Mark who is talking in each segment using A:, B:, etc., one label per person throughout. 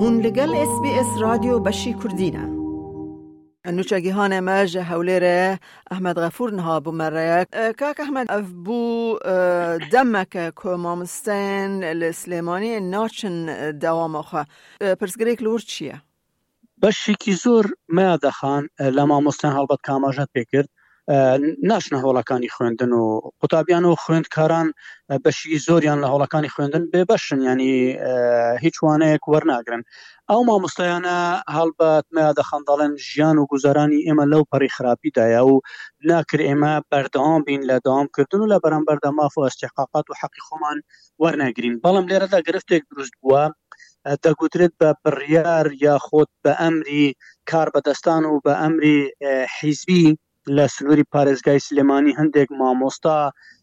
A: هون لەگەڵ ئێس بی ئێس رادیۆ بەشی کوردینە. نوچە گیهانێ مە ژە هەولێرێ ئەحمد غەفور نها بمەڕەیە کاک ئەحمد ئەف بوو دەمەکە کۆ مامستێن لە سلێمانی ناچن داوامەخوا پرسگرێک لور چییە؟
B: بەشێکی زۆر مەیادە خان لە مامۆستان هەڵبەت کاماژەت پێکرد ناشنە هۆڵەکانی خوێندن و قوتابیان و خوێندکاران بەشی زۆریان لە هۆڵەکانی خوێندن بێ بەشن ینی هیچ وانەیەک وەرناگرن ئەو مامۆستایانە هەڵبەت مەیادەخان دەڵێن ژیان و گوزارانی ئێمە لەو پەڕی خراپیدایە و ناکر ئێمە بەردەوام بین لە داوامکردن و لە بەرامبەردا ماف و ئەستحقاقات و حەقی خۆمان وەرناگرین بەڵام لێرەدا گرفتێک دروست بووە دەگوترێت بە بڕیار یاخۆت بە ئەمری کار بەدەستان و بە ئەمری حیزبی لە سنووری پارێزگای سلێمانی هەندێک مامۆستا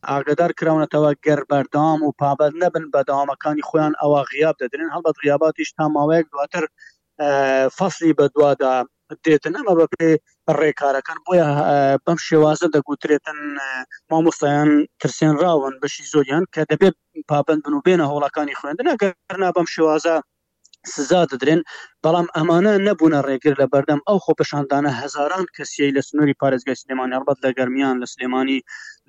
B: ئاگدار کراونەتەوە گەر بەردام و پابەت نەبن بەداوامەکانی خۆیان ئەوە غیاب دەدرێن هەڵبەت غیاباتیش تا ماوەیەک دواتر فەسڵی بەدوادا دێتن ئەمە بە پێ ڕێکارەکان بۆیە بەم شێوازە دەگوترێتن مامۆستایان ترسێنراون بەشی زۆریان کە دەبێت پابند بن و بێنە هۆڵەکانی خوێندن ئەگەرنا بەم شێوازە سزا دەدرێن بەڵام ئەمانە نەبوونە ڕێگر لە بەردەم ئەو خۆپەشاندانە هزاران کەسیی لە سنووری پارێزگای سلێمانی هەڵبەت لە گەرمیان لە سلێمانی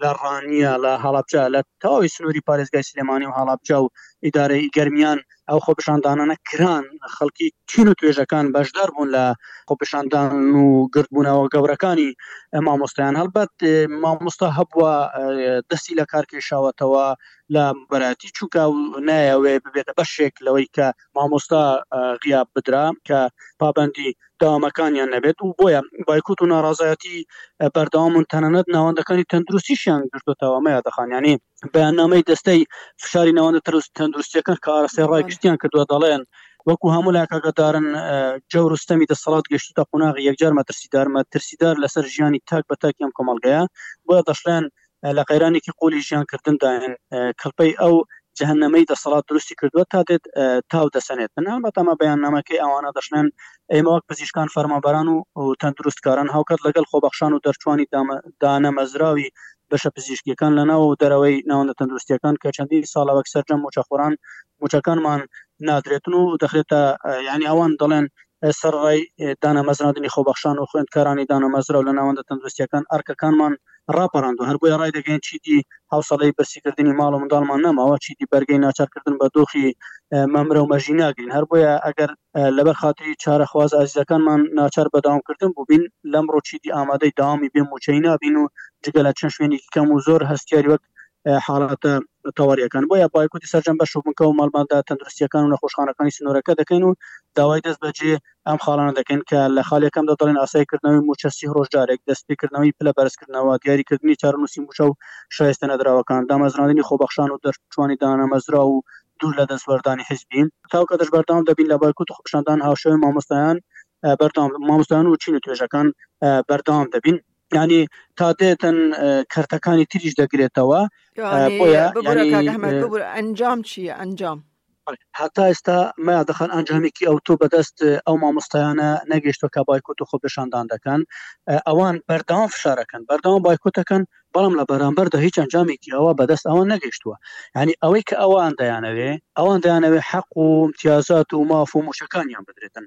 B: لە ڕانیە لە هەڵابجا لە تەواوی سنووری پارێزگای سلێمانی و هەڵابجا و ئیدارەی گەرمیان ئەو خۆپیشاندانانە کران، خەڵکی چین و توێژەکان بەشدار بوون لە خۆپیشاندان و گردبوونەوە گەورەکانی مامۆستایان هەڵبەت مامۆستا هەبووە دەستی لە کار کێشاوەتەوە لە بەراتی چووکە و نایەوێ ببێتە بەشێک لەوەی کە مامۆستا غیاب بدرا کە پابندی دەوامەکانیان نەبێت و بۆیە بایکوت و ناڕازایەتی بەردەوامن تەنانەت ناوەندەکانی تەندروستیشیان گرتوتەوە مەیە دەخانیانی بەیاننامەی دەستەی فشاری ناوەندە تەرست تەندروستیەکان کە ئارسێ ڕایگشتیان کردووە دەڵێن وەکو هەموو لاکەگەدارن جەورستەمی دەسەڵات گەشتوتە قوناغی یەکجار مەترسیدارمە ترسیدار لەسەر ژیانی تاک بە تاکیان کۆمەڵگەیە بۆیە دەشڵێن لە قەیرانێکی قوولی ژیان کردنداین، کڵپەی ئەو جەهەنەمەی دەسەڵات دروستی کردووە تا دێت تاو دەسەنێت، بەناو بەتەما بەیاننامەکەی ئەوانە دەشڵێن ئێمە وەک پزیشکان فەرمانبەران و تەندروستکاران هاوکات لەگەڵ خۆبەخشان و دەرچوانی دانەمەزراوی بەشە پزیشکیەکان لەناو و دەرەوەی ناوەندە تەندروستیەکان کە چەندین ساڵە وەک سەرجەم موچەخۆران موچەکانمان نادرێتن و دەخرێتە یانی ئەوان دەڵێن سەرڕای دانەمەزراندنی خۆبەخشان و خوێندکارانی دانەمەزراو لە ناوەندە تەندروستیەکان ئەرکەکانمان ڕاپەڕاندوە هەر بۆیە ڕایدەگەین چیدی حوسڵەی برسیکردنی ماڵ و منداڵمان نەماوە چیدی بەرگەی ناچارکردن بە دۆخی مەمرە و مەژی ناگرین هەر بۆیە ئەگەر لەبەر خاتری چارەخواز ئازیزەکانمان ناچار بە داوامکردن بووبین لەمڕۆ چیدی ئامادەی داوامی بێ موچەی نابین و جگە لە چەند شوێنێکی کەم و زۆر هەستیاری وەک حاڵەتە تەوارییەکان بۆیە بایکوتی سەرجەم بەش و بنکە و ماڵباندا تەندروستیەکان و نەخۆشخانەکانی سنوورەکە دەکەین و داوای دەست بەجێ ئەم خاڵانە دەکەین کە لە خاڵیەکەم دەڵێن ئاسایکردنەوەی موچە سی ڕۆژجارێک دەستپیکردنەوەی پلە بەرزکردنەوە دیاریکردنی چارەنووسی موچە و شایستە نەدراوەکان دامەزراندنی خۆبەخشان و دەرچوانی دانەمەزراو و دوور لە دەستوەردانی حزبی تاوکاتش بەردەوام دەبین لە بایکوت و خۆپیشاندان هاوشێوەی مامۆستایان بەردەوام مامۆستایان و چین و توێژەکان بەردەوام دەبین. ینی تا دێتن کەرتەکانی تریش دەگرێتەوە
A: ئەنجام چیە ئەنجام
B: هەتا ئێستا ما دەخان ئەنجامێکی ئەو تۆ بەدەست ئەو مامۆستایانە نەگەشتە کە بایکۆت و خۆپێشاندان دەکەن ئەوان بەرداوام فشارەکەن بەرداوام بایکۆتەکەن بەڵام لە بەرامبەردا هیچ ئەنجامێکی ئەوە بەدەست ئەوان نەگەشتووە ینی ئەوەی کە ئەوان دەیانەوێ ئەوان دەیانەوێ حەق و امتیازات و ماف و مشەکانیان بدرێتن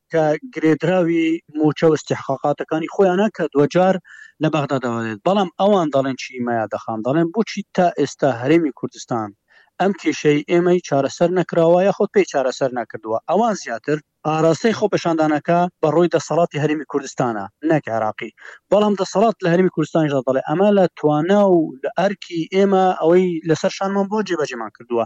B: کە گرێدراوی موچە و استحقاقاتەکانی خۆیانە کە دوجار لە بەغدا دەوەێت بەڵام ئەوان دەڵێن چی مەیا دەخان دەڵێن بۆچی تا ئێستا هەرێمی کوردستان ئەم کێشەی ئێمەی چارەسەر نەکراوە یاخود پێی چارەسەر نەکردووە ئەوان زیاتر ئاراستەی خۆپێشاندانەکە بە ڕووی دەسەڵاتی هەرمی کوردستانە نەک عراقی بەڵام دەسەڵات لە هەرمی کوردستانیش دەڵێ ئەمە لە توانا و لە ئەرکی ئێمە ئەوەی لەسەر شانمان بۆ جێبەجێمان کردووە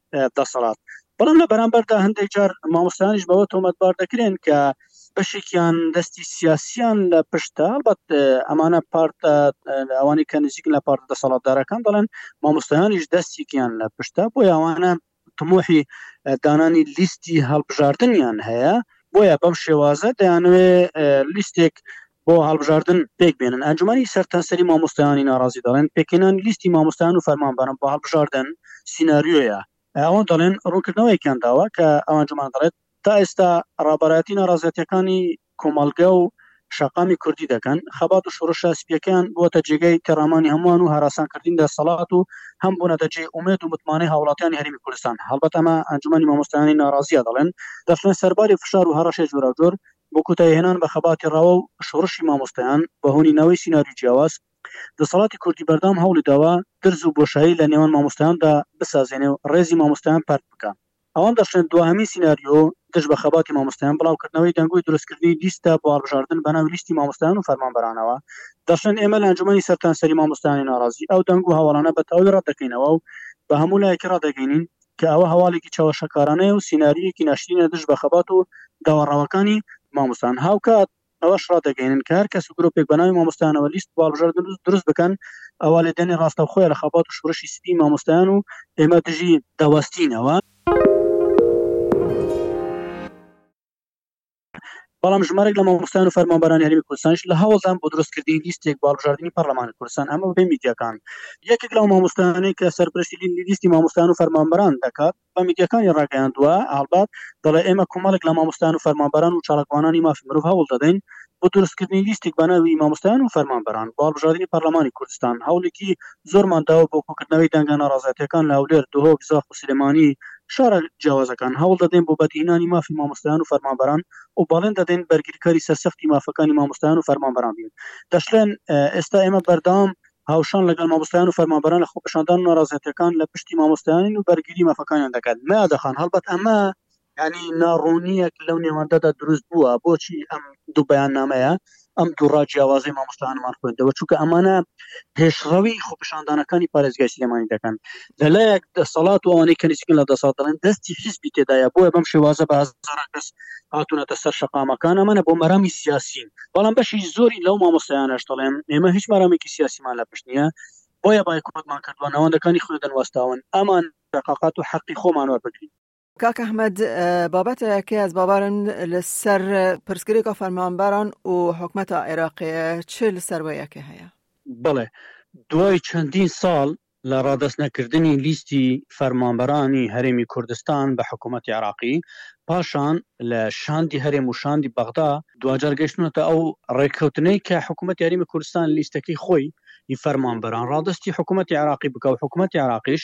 B: دەسەڵات. بەڵام لە بەرامبەردا هەندێک جار مامۆستایانیش بەوە تۆمەتبار دەکرێن کە بەشێکیان دەستی سیاسیان لە پشتە بەت ئەمانە پارتە ئەوانی کە نزیک لە پارت دەسەڵاتدارەکان دەڵێن مامۆستایانیش دەستێکیان لە پشتە بۆ یاوانە تمۆحی دانانی لیستی هەڵبژاردنیان هەیە بۆیە بەم شێوازە دەیانوێ لیستێک بۆ هەڵبژاردن پێک بێنن. ئەنجومەنی سەرتاسەری مامۆستایانی ناڕازی دەڵێن، پێکهێنانی لیستی مامۆستایان و فەرمانبەران بۆ هەڵبژاردن سیناریۆیە، ئەوان دەڵێن ڕوونکردنەوەیەکیان داوە کە ئەو ئەنجومەنە دەڵێت تا ئێستا ڕابەرایەتی ناڕازیەتیەکانی کۆمەڵگە و شەقامی کوردی دەکەن، خەبات و شۆڕشە سپیەکەیان بووەتە جێگای تێڕامانی هەمووان و هەراسانکردنی دەسەڵات و هەم بوونەتە جێی ئومێد و متمانەی هاوڵاتیانی هەرێمی کوردستان، هەڵبەت ئەمە ئەنجومەنی مامۆستایانی ناڕازیە دەڵێن دەشڵێن سەرباری فشار و هەڕەشەی جۆراوجۆر بۆ کۆتایی هێنان بە خەباتی ڕاوە و شۆڕشی مامۆستایان بە هۆنی نەوەی سیناری و جیاواز، دەسەڵاتی کوردی بەردەوام هەوڵی داوە درز و بۆشایی لە نێوان مامۆستایاندا بسازێنێ و ڕێزی مامۆستایان پەرت بکا. ئەوان دەشڵێن دواهەمین سیناریۆ دژ بە خەباتی مامۆستایان بڵاوکردنەوەی دەنگۆی دروستکردنی لیستە بۆ هەڵبژاردن بەناوی لیستی مامۆستایان و فەرمانبەرانەوە دەشڵێن ئێمە لە ئەنجومەنی سەرتانسەری مامۆستایانی ناڕازی ئەو دەنگ و هەواڵانە بەتەواوی ڕەتدەکەینەوە و بە هەموو لایەکی ڕادەگەینین کە ئەوە هەواڵێکی چەوەشەکارانەیە و سیناریۆیەکی ناشرینە دژ بە خەبات و داواڕاوەکانی مامۆستایان. هاوکات ئەوەش ڕادەگەیەنن کە هەر کەس و گرۆپێک بە ناوی مامۆستایانەوە لیست و هەڵبژار دروست بکەن، ئەوە لێدانی ڕاستەوخۆیە لە خەبات و شۆڕشی سپیی مامۆستایان و ئێمە دژی دەوەستینەوە. بەڵام ژمارێک لە مامۆستایان و فەرمانبەرانی هەرێمی کوردستانش لە هەوڵدان بۆ دروستکردنی لیستێک بۆ هەڵبژاردنی پەرلەمانی کوردستان ئەمە بەپێی میدیاکان یەکێک لەو مامۆستایانەی کە سەرپرشتی لیستی مامۆستایان و فەرمانبەران دەکات بە میدیاکانی ڕاگەیاندووە ئاڵبات دەڵێ ئێمە کۆمەڵێک لە مامۆستایان و فەرمانبەران و چاڵکوانانی مافی مرۆڤ هەوڵ دەدەین بۆ دروستکردنی لیستێک بە ناوی مامۆستایان و فەرمانبەران بۆ هەڵبژاردنی پەرلەمانی کوردستان هەوڵێکی زۆرمان داوە بۆ کۆکردنەوەی دەنگە ناڕەزایەتیەکان لە هەولێر، دهۆک، زاخ و سلێمانی، شارە جیاوازەکان، هەوڵ دەدەین بۆ بەدیهێنانی مافی مامۆستایان و فەرمانبەران و بەڵێن دەدەین بەرگریکاری سەرسەختی مافەکانی مامۆستایان و فەرمانبەران بین. دەشڵێن، ئێستا ئێمە بەردەوام هاوشان لەگەڵ مامۆستایان و فەرمانبەران لە خۆپێشاندان و ناڕەزایەتیەکان لە پشتی مامۆستایانین و بەرگری مافەکانیان دەکەن. مەیادە خان، هەڵبەت ئەمە یانی ناڕوونیەک لەو نێوەندەدا دروست بووە بۆچی ئەم دوو بەیاننامەیە ئەم دوو ڕا جیاوازی مامۆستانمان خوێندەوە چونکە ئەمانە پێشڕەوی خۆپشاندانەکانی پارێزگای سلێمانی دەکەن لەلایەک دەسەڵات و ئەوانەی کەنیسکن لە دەسەڵات دەڵێن دەستی حیزبی تێدایە بۆیە بەم شێوازە بە هەزاران کەس هاتوونەتە سەر شقامەکان ئەمانە بۆ مەرامی سیاسین بەڵام بەشی زۆری لەو مامۆستایانەش دەڵێن ئێمە هیچ مەرامێکی سیاسیمان لە پشت نییە بۆیە بایکۆتمان کردووە ناوەندەکانی خوێندن وەستاون ئەمان دەقاقات و حەقی خۆمان وەربگرین
A: کاک ئەحمەد بابەت یەکێ ئەز بابارن لەسەر پرسگرێکا فەرمانبەران و حکومەتا عێراقێ چ لەسەر وە یەکێ هەیە
B: بەڵێ دوای چەندین ساڵ لە ڕادست نەکردنی لیستی فەرمانبەرانی هەرێمی کوردستان بە حکوومەتی عراقی پاشان لە شاندی هەرێم و شاندی بەغدا دواجار گەشتونەتە ئەو ڕێککەوتنەی کە حکوومەت یاریمی کوردستان لیستەکەی خۆی ی فەرمانبەران ڕادەستی حکوومەتی عێراقی بکا و حکوومەتی عێراقیش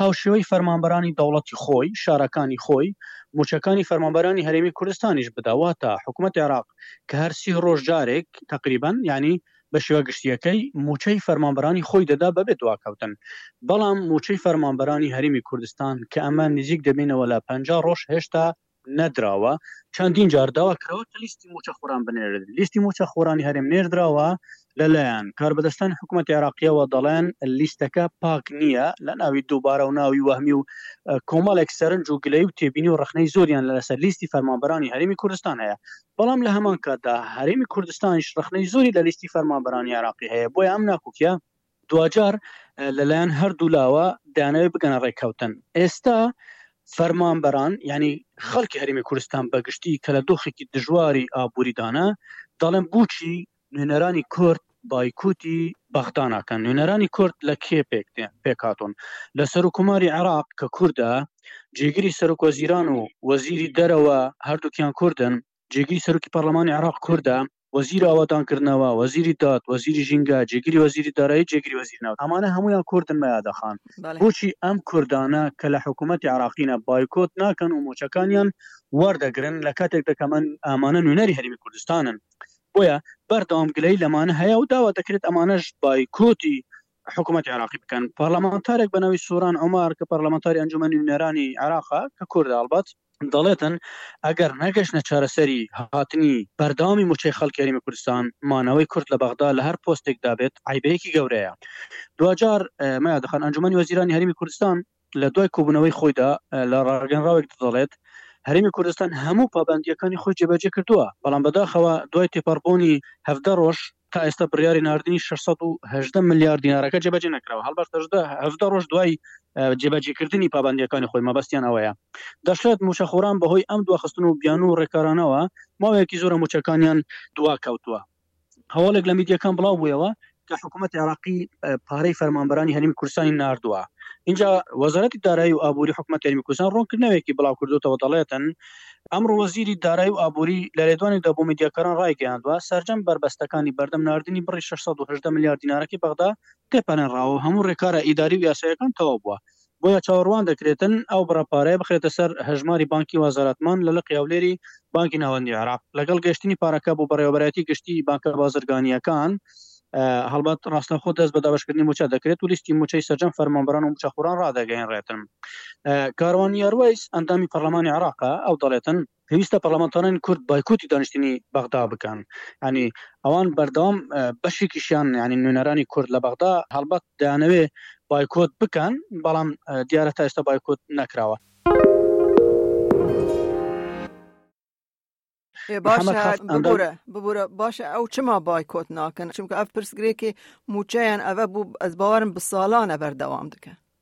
B: هاوشێوەی فەرمانبەرانی دەوڵەتی خۆی، شارەکانی خۆی، مووچەکانی فەرمانبەرانی هەرێمی کوردستانیش بدا. واتە حکوومەتی عێراق کە هەر سی ڕۆژ جارێک تەقریبا یانی بە شێوە گشتییەکەی مووچەی فەرمانبەرانی خۆی دەدا بەبێ دواکەوتن. بەڵام مووچەی فەرمانبەرانی هەرێمی کوردستان کە ئەمە نزیک دەبینەوە لە پەنجا ڕۆژ هێشتا نەدراوە، چەندین جار داوا کراوە کە لیستی مووچەخۆران بنێرێت، لیستی مووچەخۆرانی هەرێم نێردراوە لەلایەن کاربەدەستانی حکوومەتی عێراقییەوە، دەڵێن لیستەکە پاک نییە لە ناوی دووبارە و ناوی وەهمی و کۆمەڵێک سەرنج و گلەیی و تێبینی و ڕەخنەی زۆریان لەسەر لیستی فەرمانبەرانی هەرێمی کوردستان هەیە، بەڵام لە هەمان کاتدا هەرێمی کوردستانیش ڕەخنەی زۆری لە لیستی فەرمانبەرانی عێراقی هەیە، بۆیە ئەم ناکۆکییە دواجار لەلایەن هەردوولاوە دەیانەوێت بگەنە ڕێککەوتن ئێستا فەرمانبەران ینی خەڵکی هەرمی کوردستان بەگشتی کە لە دۆخێکی دژواری ئابووریدانە دەڵێن بچی نوێنەرانی کورد بایکوتی بەغداناکەن نوێنەرانی کورد لە کێ پێک پێکاتون لە سەر و کوماری عراق کە کووردە جێگیری سەرک وەزیران و وەزیری دەرەوە هەردووکیان کوردن جێگیری سەرکی پەرلەمانی عراق کووردە وەزیر ئاواتان کردنەوە وەزیری داد وەزیری ژینگە جێگری وەزیری دارایی جێگری وەزیر ناوت ئەمانە هەموویان کوردن مەیادە خان بۆچی ئەم کوردانە کە لە حکوومەتی عراقینە بایکۆت ناکەن و مۆچەکانیان وەردەگرن لە کاتێک دەکەمەن ئامانە نوێنەری هەرمی کوردستانن بۆیە بەردەوام گلەی لەمانە هەیە و داوا دەکرێت ئەمانەش بایکۆتی حکوومەت عێراقی بکەن پەرلەمانتارێک بە ناوی سوران ئۆمار کە پەرلەمانتاری ئەنجومی نێرانی عێراقا کە کورد هەڵبەت دەڵێتن ئەگەر نەگەشتە چارەسەری هاتنی بەرداوامی موچەی خەڵکێریمە کوردستان مانەوەی کورد لە بەغدا لە هەر پۆستێکدا بێت عیبەیەکی گەورەیە دوجار مادەخان ئەنجومی وەزیرانی هەرمی کوردستان لە دوای کۆبوونەوەی خۆیدا لە ڕاگەنراوێکدا دەڵێت هەرمی کوردستان هەموو پابندیەکانی خۆی جێبەجێ کردووە بەڵام بەداخەوە دوای تێپەڕبوونی هەفتە ڕۆژ تا ئێستا بڕیاری نردنی 6 ملیار دینارەکە جێبەجێ نەکراوە هەڵبەرتەژدە ڕۆژ دوای جێبەجێکردنی پابندیەکانی خۆی مەبەستیان ئەوەیە دەشێت موچەخۆران بەهۆی ئەم دواخستن و بیان و ڕێکارانەوە ماوەیەکی زۆرە موچەکانیان دوا کەوتووە هەواڵێک لە میدیەکان بڵاو بوویەوە کە حکوومەت عێراقی پارەی فەرمانبەرانی هەرمی کورسانی نردووە اینجا وەزارەتی دارایی و ئابووری حکومە تەرمی کوردستان ڕوونکردنەوەیەکی بڵاو کردوتەوە دەڵێتن ئەمڕۆ وەزیری دارایی و ئابووری لە لێدوانی دەبۆ میدیاکاران ڕایگەیاندوە سەرجەم بەربەستەکانی بەردەم نردنی بڕی 6 ملیار دینارەکەی بەغدا تێپەرێنراوە هەموو ڕێکارە ئیداری و یاسایەکان تەواو بووە بۆیە چاوەڕوان دەکرێتن ئەو بڕە پارەیە بخرێتە سەر هەژماری بانکی وەزارەتمان لە لقی هەولێری بانکی ناوەندی عێراق لەگەڵ گەیشتنی پارەکە بۆ بەڕێوەبەرایەتی گشتیی بانکە بازرگانییەکان هەڵبەت ڕاستەوخۆ دەست بە دابەشکردنی مووچە دەکرێت و لیستی مووچەی سەرجەم فەرمانبەران و مووچەخۆران ڕادەگەیەنرێتن کاروان یاروەیس ئەندامی پەرلەمانی عێراقە ئەو دەڵێتن پێویستە پەڕلەمانتارانی کورد بایکۆتی دانیشتنی بەغدا بکەن یانی ئەوان بەردەوام بەشێکیشیان یانی نوێنەرانی کورد لە بەغدا هەڵبەت دەیانەوێ بایکۆت بکەن بەڵام دیارە تا ئێستا بایکۆت نەکراوە.
A: ببورە ببورە باشە ئەو چما بایکۆت ناکەن چونکە ئەف پرسگرێکی موچەیان ئەە بوو ئەس باوارم بە ساڵانە بەردەوام دکە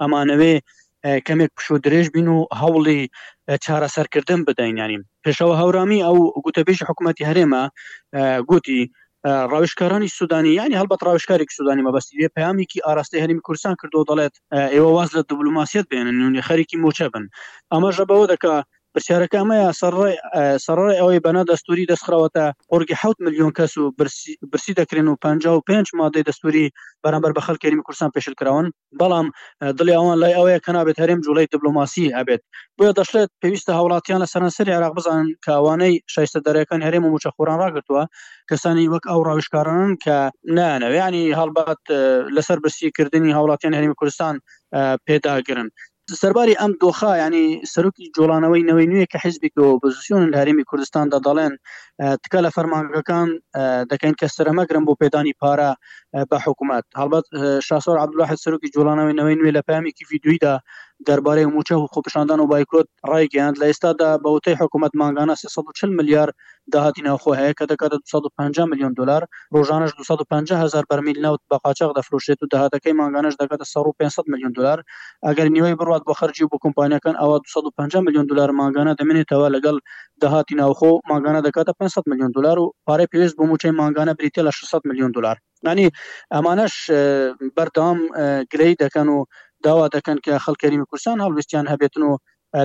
B: ئەمانەوێ کەمێک پشوو درێژ بین و هەوڵی چارەسەرکردن بدەین ینی پێشەوە هەورامی ئەو گوتەبێژی حکوومەتتی هەرێمە گوتی ڕاوشکارانی سودانی ینی هەڵبەت ڕاوشکارێک سودانی مەبەستی لێ پامێکی ئاراستەی هەرمی کوردستان کردو دەڵێت ئێوە واز لە دبلوماسیت بێنن نونی خەرێکی مۆچە بن ئەمەژە بەوە دەکە پرسیارەکە ئەمەیە سەڕڕای ئەوەی بەنا دەستوری دەستخراوەتە قۆرگی حوت ملیۆن کەس و برسی دەکرێن و پ پێنج مادەی دەستوری بەرامبەر بە خەڵ کەریمی کورسان پێشل کراون بەڵام دڵی ئەوان لای ئەوەیە کە نابێت هەرێم جوڵەی دبلۆماسی هەبێت بۆیە دەشلێت پێویستە هاوڵاتیان لە سەرانسەر عێراق بزانن کەوانەی شایستە دەرەکان هەرێم و موچەخۆران ڕاگرتووە کەسانی وەک ئەو ڕاوشکارانن کە نانەوێنی هەڵبات لەسەر برسی کردنی هاوڵاتیان هەرمی کوردستان پێداگرن سەرباری ئەم دۆخە ینی سەرکی جۆڵانەوەی نەوەی نوێ کە حیزبی تۆ ئۆپۆزیسیۆن لە هەرێمی کوردستاندا دەڵێن تکە لە فەرمانگەکان دەکەین کە سرەمەگرم بۆ پێدانی پارە بە حکوومەت هەڵبەت شاسۆر عبدڵاحد سەرکی جۆڵانەوەی نەوەی نوێ لە پامێکی یددیویدا دەربارەی موچە و خۆپشاندان و بایکۆت ڕایگەیاند لە ئێستادا بەوتەی حکوومەت مانگانە 340 ملیار داهاتی ناوخۆ هەیە کە دەگاتە دوو سەد و پەنجا ملیۆن دۆلار، ڕۆژانەش دوو سەد و پەنجا هەزار بەرمیل نەوت بە قاچاخ دەفرۆشرێت و داهاتەکەی مانگانەش دەگاتە سەروو پێنج سەد ملیۆن دۆلار، ئەگەر نیوەی بڕوات بۆ خەرجی و بۆ کۆمپانیاکان ئەوا دوو سەد و پەنجا ملیۆن دۆلار مانگانە دەمێنێتەوە لەگەڵ داهاتی ناوخۆ مانگانە دەگاتە پێنج سەد ملیۆن دۆلار و پارەی پێویست بۆ مووچەی مانگانە بریتیە لە شەش سەد ملیۆن دۆلار. یانی ئەمانەش بەردەوام گلەیی دەکەن و داوا دەکەن کە خەڵکەریمی کوردستان هەڵویستیان هەبێتن و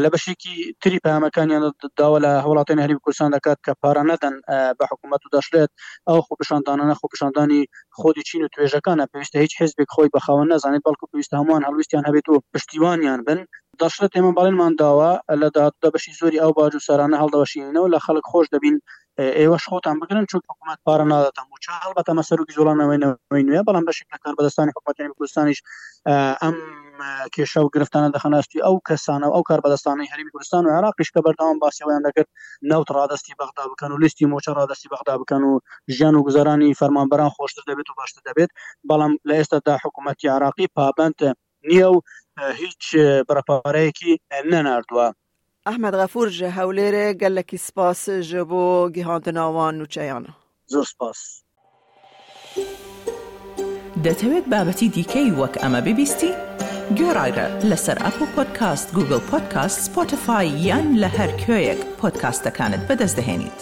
B: لە بەشێکی تری پامەکانیان داوا لە هەوڵاتێن هەریم کوردستان دەکات کە پارە نەدەن بە حکوومەت و دەشلێت ئەو خۆ پیشاندانانە خۆ پیشاندانی خۆدی چین و توێژەکانە پێویستە هیچ حزبێک خۆی بەخاوە نەزانێت بەڵکو پێویستە هەمووان هەڵویستیان هەبێت و پشتیوانیان بن دەشلێت ئێمە بەڵێنمان داوە لە داهاتوودا بەشی زۆری ئەو باج و سەرانە هەڵدەوەشینەوە لە خەڵک خۆش دەبین ئێوەش خۆتان بگرن چون حکومەت پارە ناداتە موچە هەڵبەت ئەمە سەرۆکی جوڵانەوەی نەوەی نوێ بەڵام بەشێک لە کاربەدەستانی حکومەت یعنی کوردستانیش ئەم کێشە و گرفتانە دەخەناستی ئەو کەسانە و ئەو کاربەدەستانی هەرمی کوردستان و عراقیش کە بەردەوام باسیەوەیان دەکرد نەوت ڕادستی بەغدا بکەن و لیستی موچە ڕادستی بەغدا بکەن و ژیان و گوزارانی فەرمانبەران خۆشتر دەبێت و باشتر دەبێت بەڵام لە ئێستادا حکوومەتتی عراقی پابند نییە و هیچ بڕەپارەیەکی نەناردووە.
A: ئەحمەد غەفور ژە هەولێرێ گەلەکی سپاس ژە بۆ گیهاندنا وان نوچەیانە.
B: زۆر سپاس.
C: دەتەوێت بابەتی دیکەی وەک ئەمە ببیستی؟ گۆرایرە لەسەر ئەپڵ پۆدکاست، گووگڵ پۆدکاست، سپۆتفای یان لە هەر کوێیەک پۆدکاستەکانت بەدەست دەهێنیت.